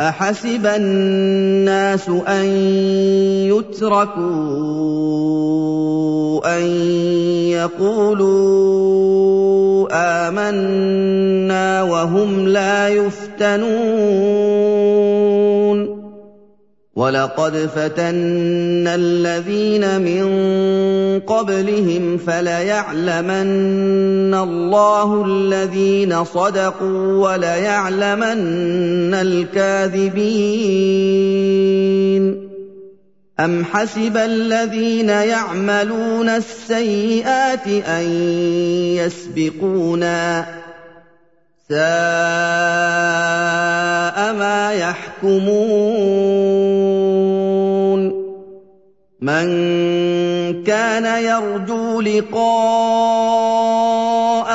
أحسب الناس أن يتركوا أن يقولوا آمنا وهم لا يفتنون ولقد فتنا الذين من قبلهم فليعلمن الله الذين صدقوا وليعلمن الكاذبين أَمْ حَسِبَ الَّذِينَ يَعْمَلُونَ السَّيِّئَاتِ أَن يَسْبِقُونَا ۚ سَاءَ مَا يَحْكُمُونَ مَن كَانَ يَرْجُو لِقَاءَ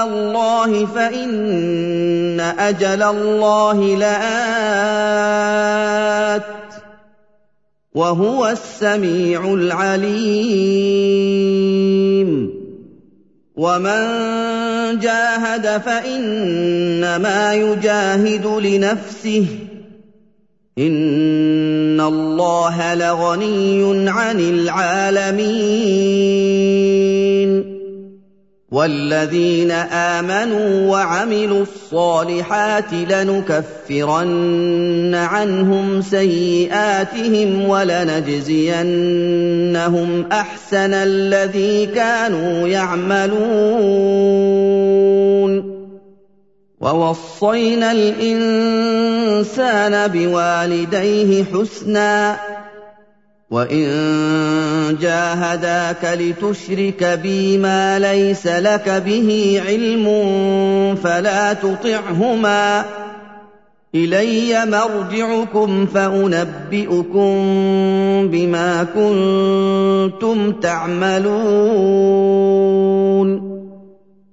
اللَّهِ فَإِنَّ أَجَلَ اللَّهِ لَآتٍ وهو السميع العليم ومن جاهد فإنما يجاهد لنفسه ان الله لغني عن العالمين والذين امنوا وعملوا الصالحات لنكفرن عنهم سيئاتهم ولنجزينهم احسن الذي كانوا يعملون ووصينا الإنسان بوالديه حسنا وَإِن جَاهَدَاكَ لِتُشْرِكَ بِي مَا لَيْسَ لَكَ بِهِ عِلْمٌ فَلَا تُطِعْهُمَا ۚ إِلَيَّ مَرْجِعُكُمْ فَأُنَبِّئُكُم بِمَا كُنتُمْ تَعْمَلُونَ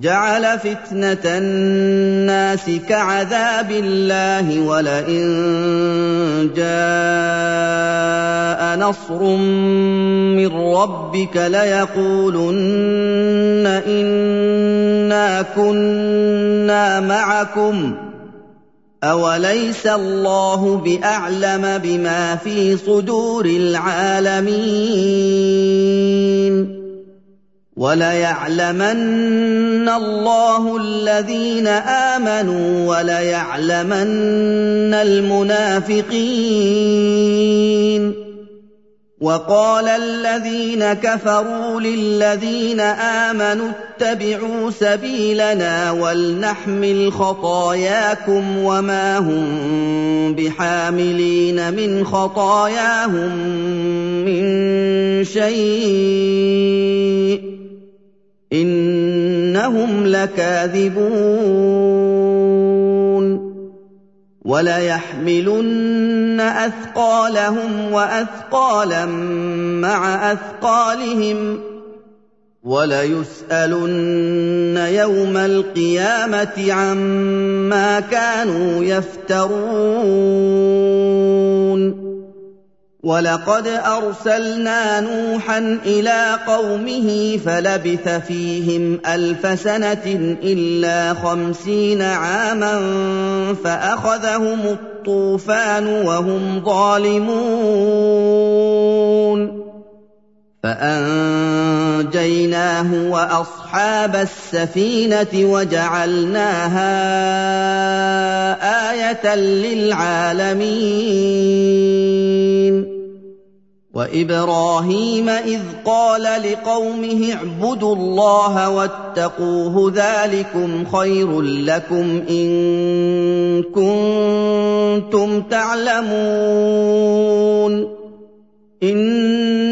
جعل فتنة الناس كعذاب الله ولئن جاء نصر من ربك ليقولن إنا كنا معكم أوليس الله بأعلم بما في صدور العالمين وَلَيَعْلَمَنَّ اللَّهُ الَّذِينَ آمَنُوا وَلَيَعْلَمَنَّ الْمُنَافِقِينَ. وَقَالَ الَّذِينَ كَفَرُوا لِلَّذِينَ آمَنُوا اتَّبِعُوا سَبِيلَنَا وَلْنَحْمِلْ خَطَايَاكُمْ وَمَا هُم بِحَامِلِينَ مِنْ خَطَايَاهُم مِّن شَيْءٍ. إِنَّهُمْ لَكَاذِبُونَ وَلَيَحْمِلُنَّ أَثْقَالَهُمْ وَأَثْقَالًا مَّعَ أَثْقَالِهِمْ ۖ وَلَيُسْأَلُنَّ يَوْمَ الْقِيَامَةِ عَمَّا كَانُوا يَفْتَرُونَ وَلَقَدْ أَرْسَلْنَا نُوحًا إِلَىٰ قَوْمِهِ فَلَبِثَ فِيهِمْ أَلْفَ سَنَةٍ إِلَّا خَمْسِينَ عَامًا فَأَخَذَهُمُ الطُّوفَانُ وَهُمْ ظَالِمُونَ فَأَنجَيْنَاهُ وَأَصْحَابَ السَّفِينَةِ وَجَعَلْنَاهَا آيَةً لِّلْعَالَمِينَ وَإِبْرَاهِيمَ إِذْ قَالَ لِقَوْمِهِ اعْبُدُوا اللَّهَ وَاتَّقُوهُ ذَٰلِكُمْ خَيْرٌ لَّكُمْ إِن كنتم تعلمون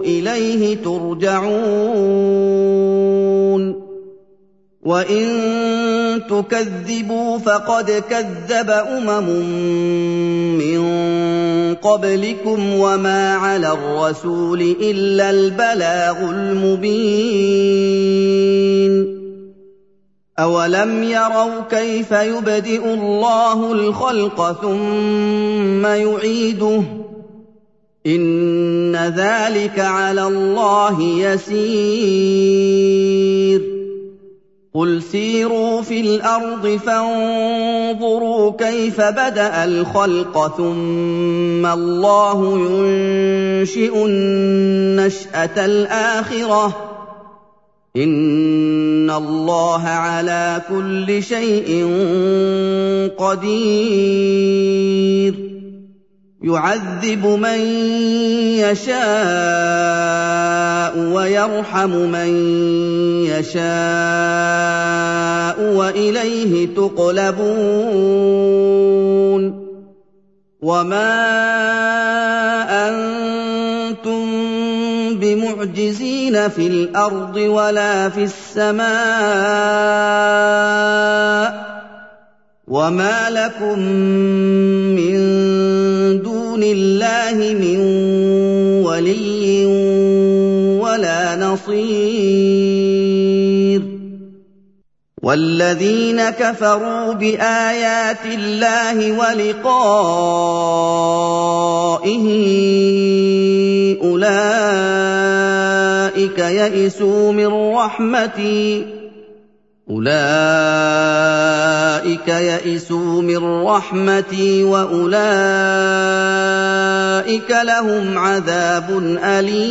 إليه ترجعون وإن تكذبوا فقد كذب أمم من قبلكم وما على الرسول إلا البلاغ المبين أولم يروا كيف يبدئ الله الخلق ثم يعيده ان ذلك على الله يسير. قل سيروا في الأرض فانظروا كيف بدا الخلق ثم الله ينشئ النشاه الاخره. ان الله على كل شيء قدير. يعذب من يشاء ويرحم من يشاء وإليه تقلبون وما أنتم بمعجزين في الأرض ولا في السماء وما لكم من دون الله من ولي ولا نصير والذين كفروا بايات الله ولقائه اولئك يئسوا من رحمتي أولئك يئسوا من رحمتي وأولئك لهم عذاب أليم.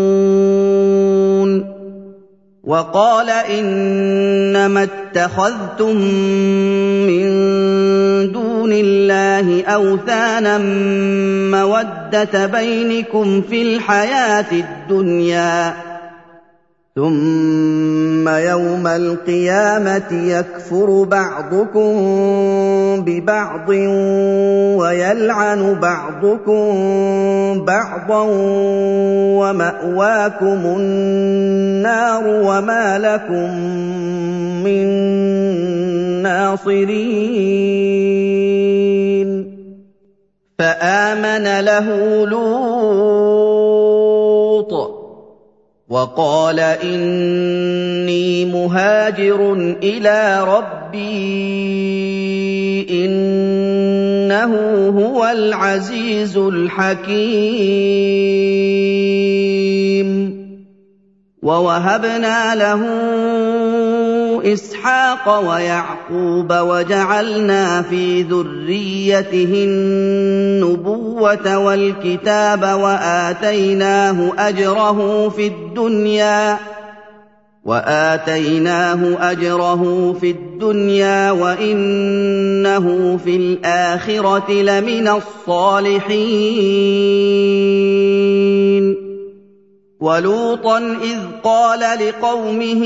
وقال إنما اتخذتم من دون الله أوثانا مودة بينكم في الحياة الدنيا ثم يوم القيامة يكفر بعضكم ببعض ويلعن بعضكم بعضا ومأواكم النار وما لكم من ناصرين فآمن له لوط وقال إني مهاجر إلى ربي إنه هو العزيز الحكيم. ووهبنا له إسحاق ويعقوب وجعلنا في ذريته النبوه والكتاب وآتيناه أجره في الدنيا وآتيناه أجره في الدنيا وإنه في الآخرة لمن الصالحين. ولوطا إذ قال لقومه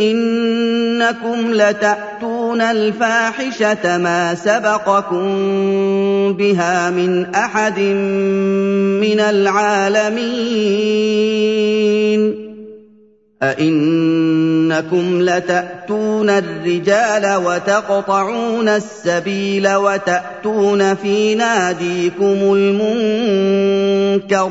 إنكم لتأتون الفاحشة ما سبقكم بها من أحد من العالمين. أئنكم لتأتون الرجال وتقطعون السبيل وتأتون في ناديكم المنكر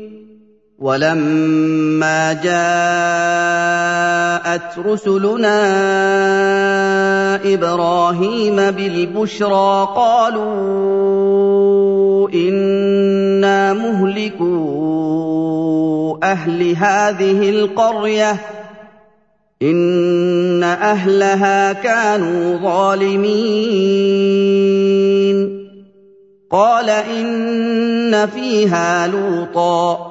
ولما جاءت رسلنا إبراهيم بالبشرى قالوا إنا مهلكو أهل هذه القرية إن أهلها كانوا ظالمين. قال إن فيها لوطا.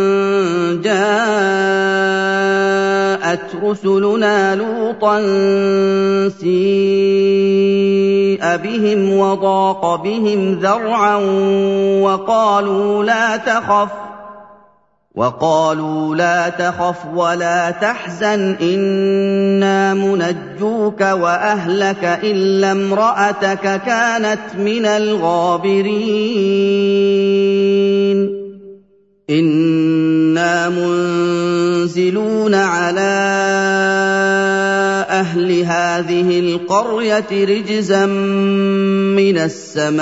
رسلنا لوطا سيء بهم وضاق بهم ذرعا وقالوا لا تخف وقالوا لا تخف ولا تحزن إنا منجوك وأهلك إلا امرأتك كانت من الغابرين. أنا منزلون على أهل هذه القريه رجزا من السماء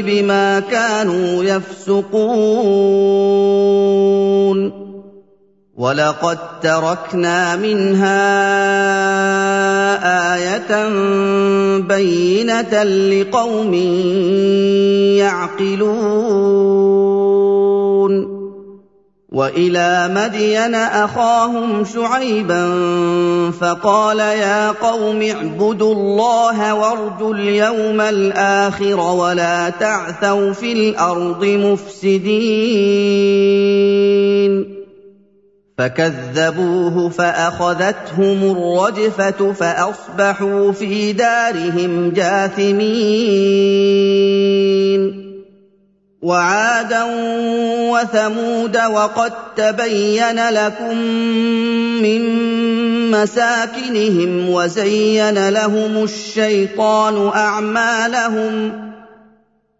بما كانوا يفسقون ولقد تركنا منها آية بينة لقوم يعقلون. وإلى مدين أخاهم شعيبا فقال يا قوم اعبدوا الله وارجوا اليوم الآخر ولا تعثوا في الأرض مفسدين. فكذبوه فأخذتهم الرجفة فأصبحوا في دارهم جاثمين. وعادا وثمود وقد تبين لكم من مساكنهم وزين لهم الشيطان أعمالهم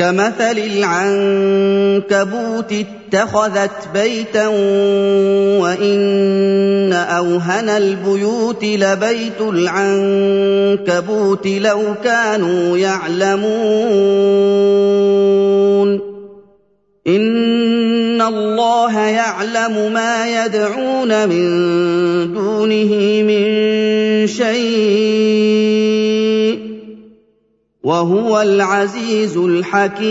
كمثل العنكبوت اتخذت بيتا وإن أوهن البيوت لبيت العنكبوت لو كانوا يعلمون. إن اللَّهَ يَعْلَمُ مَا يَدْعُونَ مِن دُونِهِ مِن شَيْءٍ ۚ. وَهُوَ الْعَزِيزُ الْحَكِيمُ.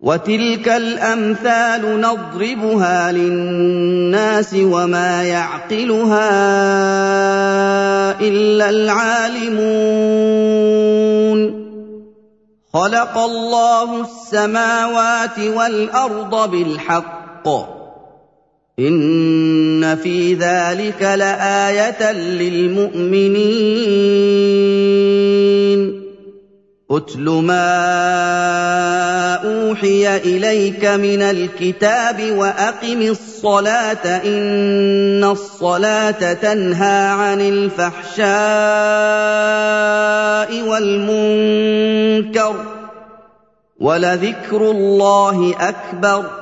وَتِلْكَ الْأَمْثَالُ نَضْرِبُهَا لِلنَّاسِ وَمَا يَعْقِلُهَا إِلَّا الْعَالِمُونَ. خَلَقَ اللَّهُ السَّمَاوَاتِ وَالْأَرْضَ بِالْحَقِّ ۚ. إِنَّ فِي ذَٰلِكَ لَآيَةً لِّلْمُؤْمِنِينَ. اتْلُ مَا أُوحِيَ إِلَيْكَ مِنَ الْكِتَابِ وَأَقِمِ الصَّلَاةَ ۖ إِنَّ الصَّلَاةَ تَنْهَىٰ عَنِ الْفَحْشَاءِ وَالْمُنكَرِ ۗ وَلَذِكْرُ اللَّهِ أَكْبَرُ ۗ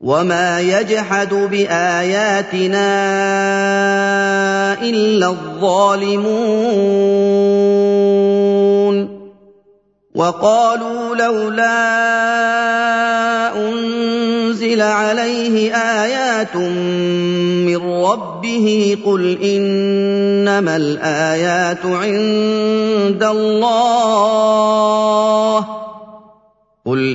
وَمَا يَجْحَدُ بِآيَاتِنَا إِلَّا الظَّالِمُونَ وَقَالُوا لَوْلَا أُنزِلَ عَلَيْهِ آيَاتٌ مِّن رَّبِّهِ ۖ قُلْ إِنَّمَا الْآيَاتُ عِندَ اللَّهِ قُلْ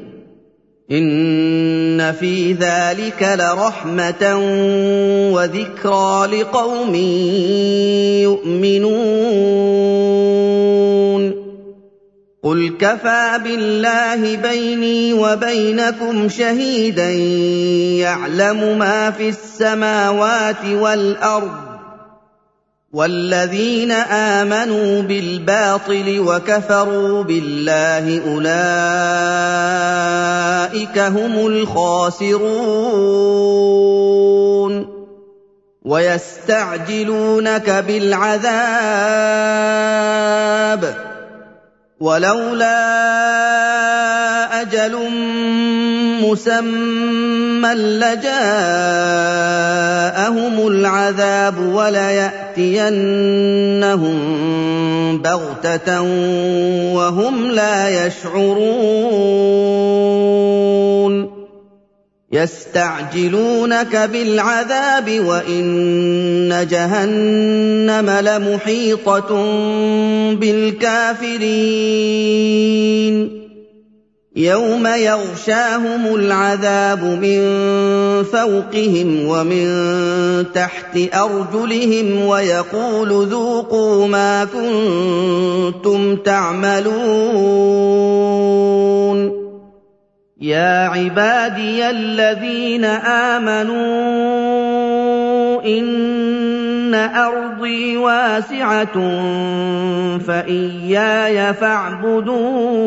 إِنَّ فِي ذَٰلِكَ لَرَحْمَةً وَذِكْرَىٰ لِقَوْمٍ يُؤْمِنُونَ قُلْ كَفَىٰ بِاللَّهِ بَيْنِي وَبَيْنَكُمْ شَهِيدًا يَعْلَمُ مَا فِي السَّمَاوَاتِ وَالْأَرْضِ ۗ وَالَّذِينَ آمَنُوا بِالْبَاطِلِ وَكَفَرُوا بِاللَّهِ أُولَٰئِكَ هُمُ الْخَاسِرُونَ وَيَسْتَعْجِلُونَكَ بِالْعَذَابِ ۚ وَلَوْلَا أَجَلٌ مُّسَمًّى لَّجَاءَهُمُ الْعَذَابُ وَلَيَأْتِيَنَّهُم بَغْتَةً وَهُمْ لَا يَشْعُرُونَ يَسْتَعْجِلُونَكَ بِالْعَذَابِ وَإِنَّ جَهَنَّمَ لَمُحِيطَةٌ بِالْكَافِرِينَ يوم يغشاهم العذاب من فوقهم ومن تحت ارجلهم ويقول ذوقوا ما كنتم تعملون يا عبادي الذين امنوا ان ارضي واسعه فاياي فاعبدون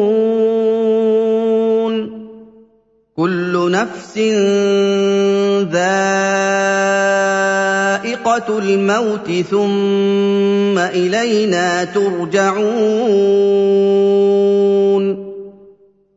كل نفس ذائقه الموت ثم الينا ترجعون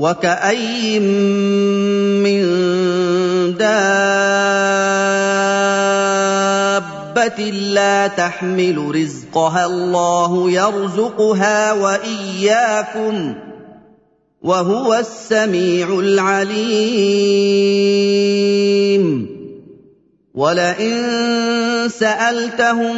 وكأي من دابة لا تحمل رزقها الله يرزقها وإياكم وهو السميع العليم ولئن سألتهم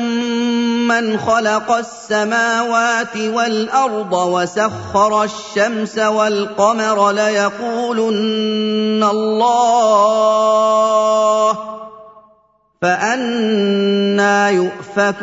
من خلق السماوات والأرض وسخر الشمس والقمر ليقولن الله فأنا يؤفكون.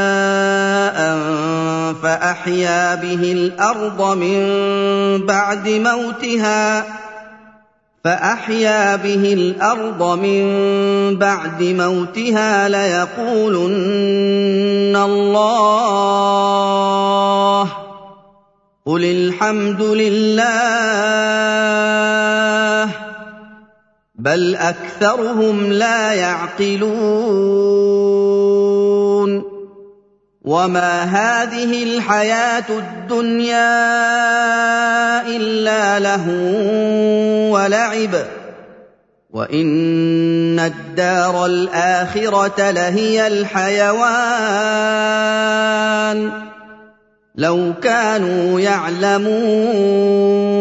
فأحيا به الأرض من بعد موتها. فأحيا به الأرض من بعد موتها ليقولن الله. قل الحمد لله. بل أكثرهم لا يعقلون. وما هذه الحياة الدنيا الا له ولعب وان الدار الاخره لهي الحيوان لو كانوا يعلمون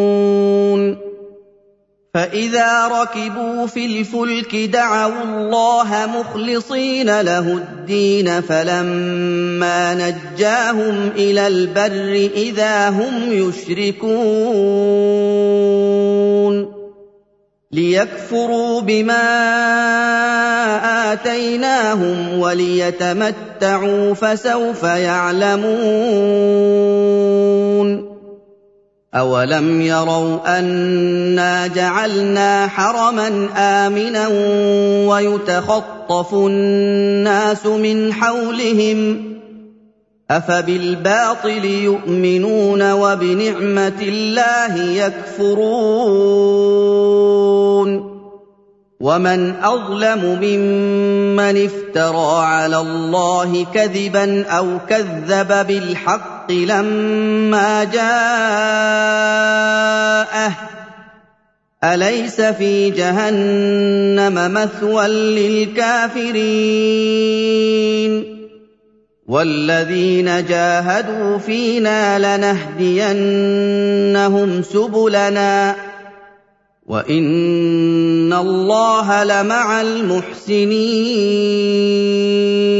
فإذا ركبوا في الفلك دعوا الله مخلصين له الدين فلما نجاهم إلى البر إذا هم يشركون ليكفروا بما آتيناهم وليتمتعوا فسوف يعلمون اولم يروا انا جعلنا حرما امنا ويتخطف الناس من حولهم افبالباطل يؤمنون وبنعمه الله يكفرون ومن اظلم ممن افترى على الله كذبا أو كذب بالحق لما جاءه. أليس في جهنم مثوى للكافرين؟ والذين جاهدوا فينا لنهدينهم سبلنا. وإن الله لمع المحسنين.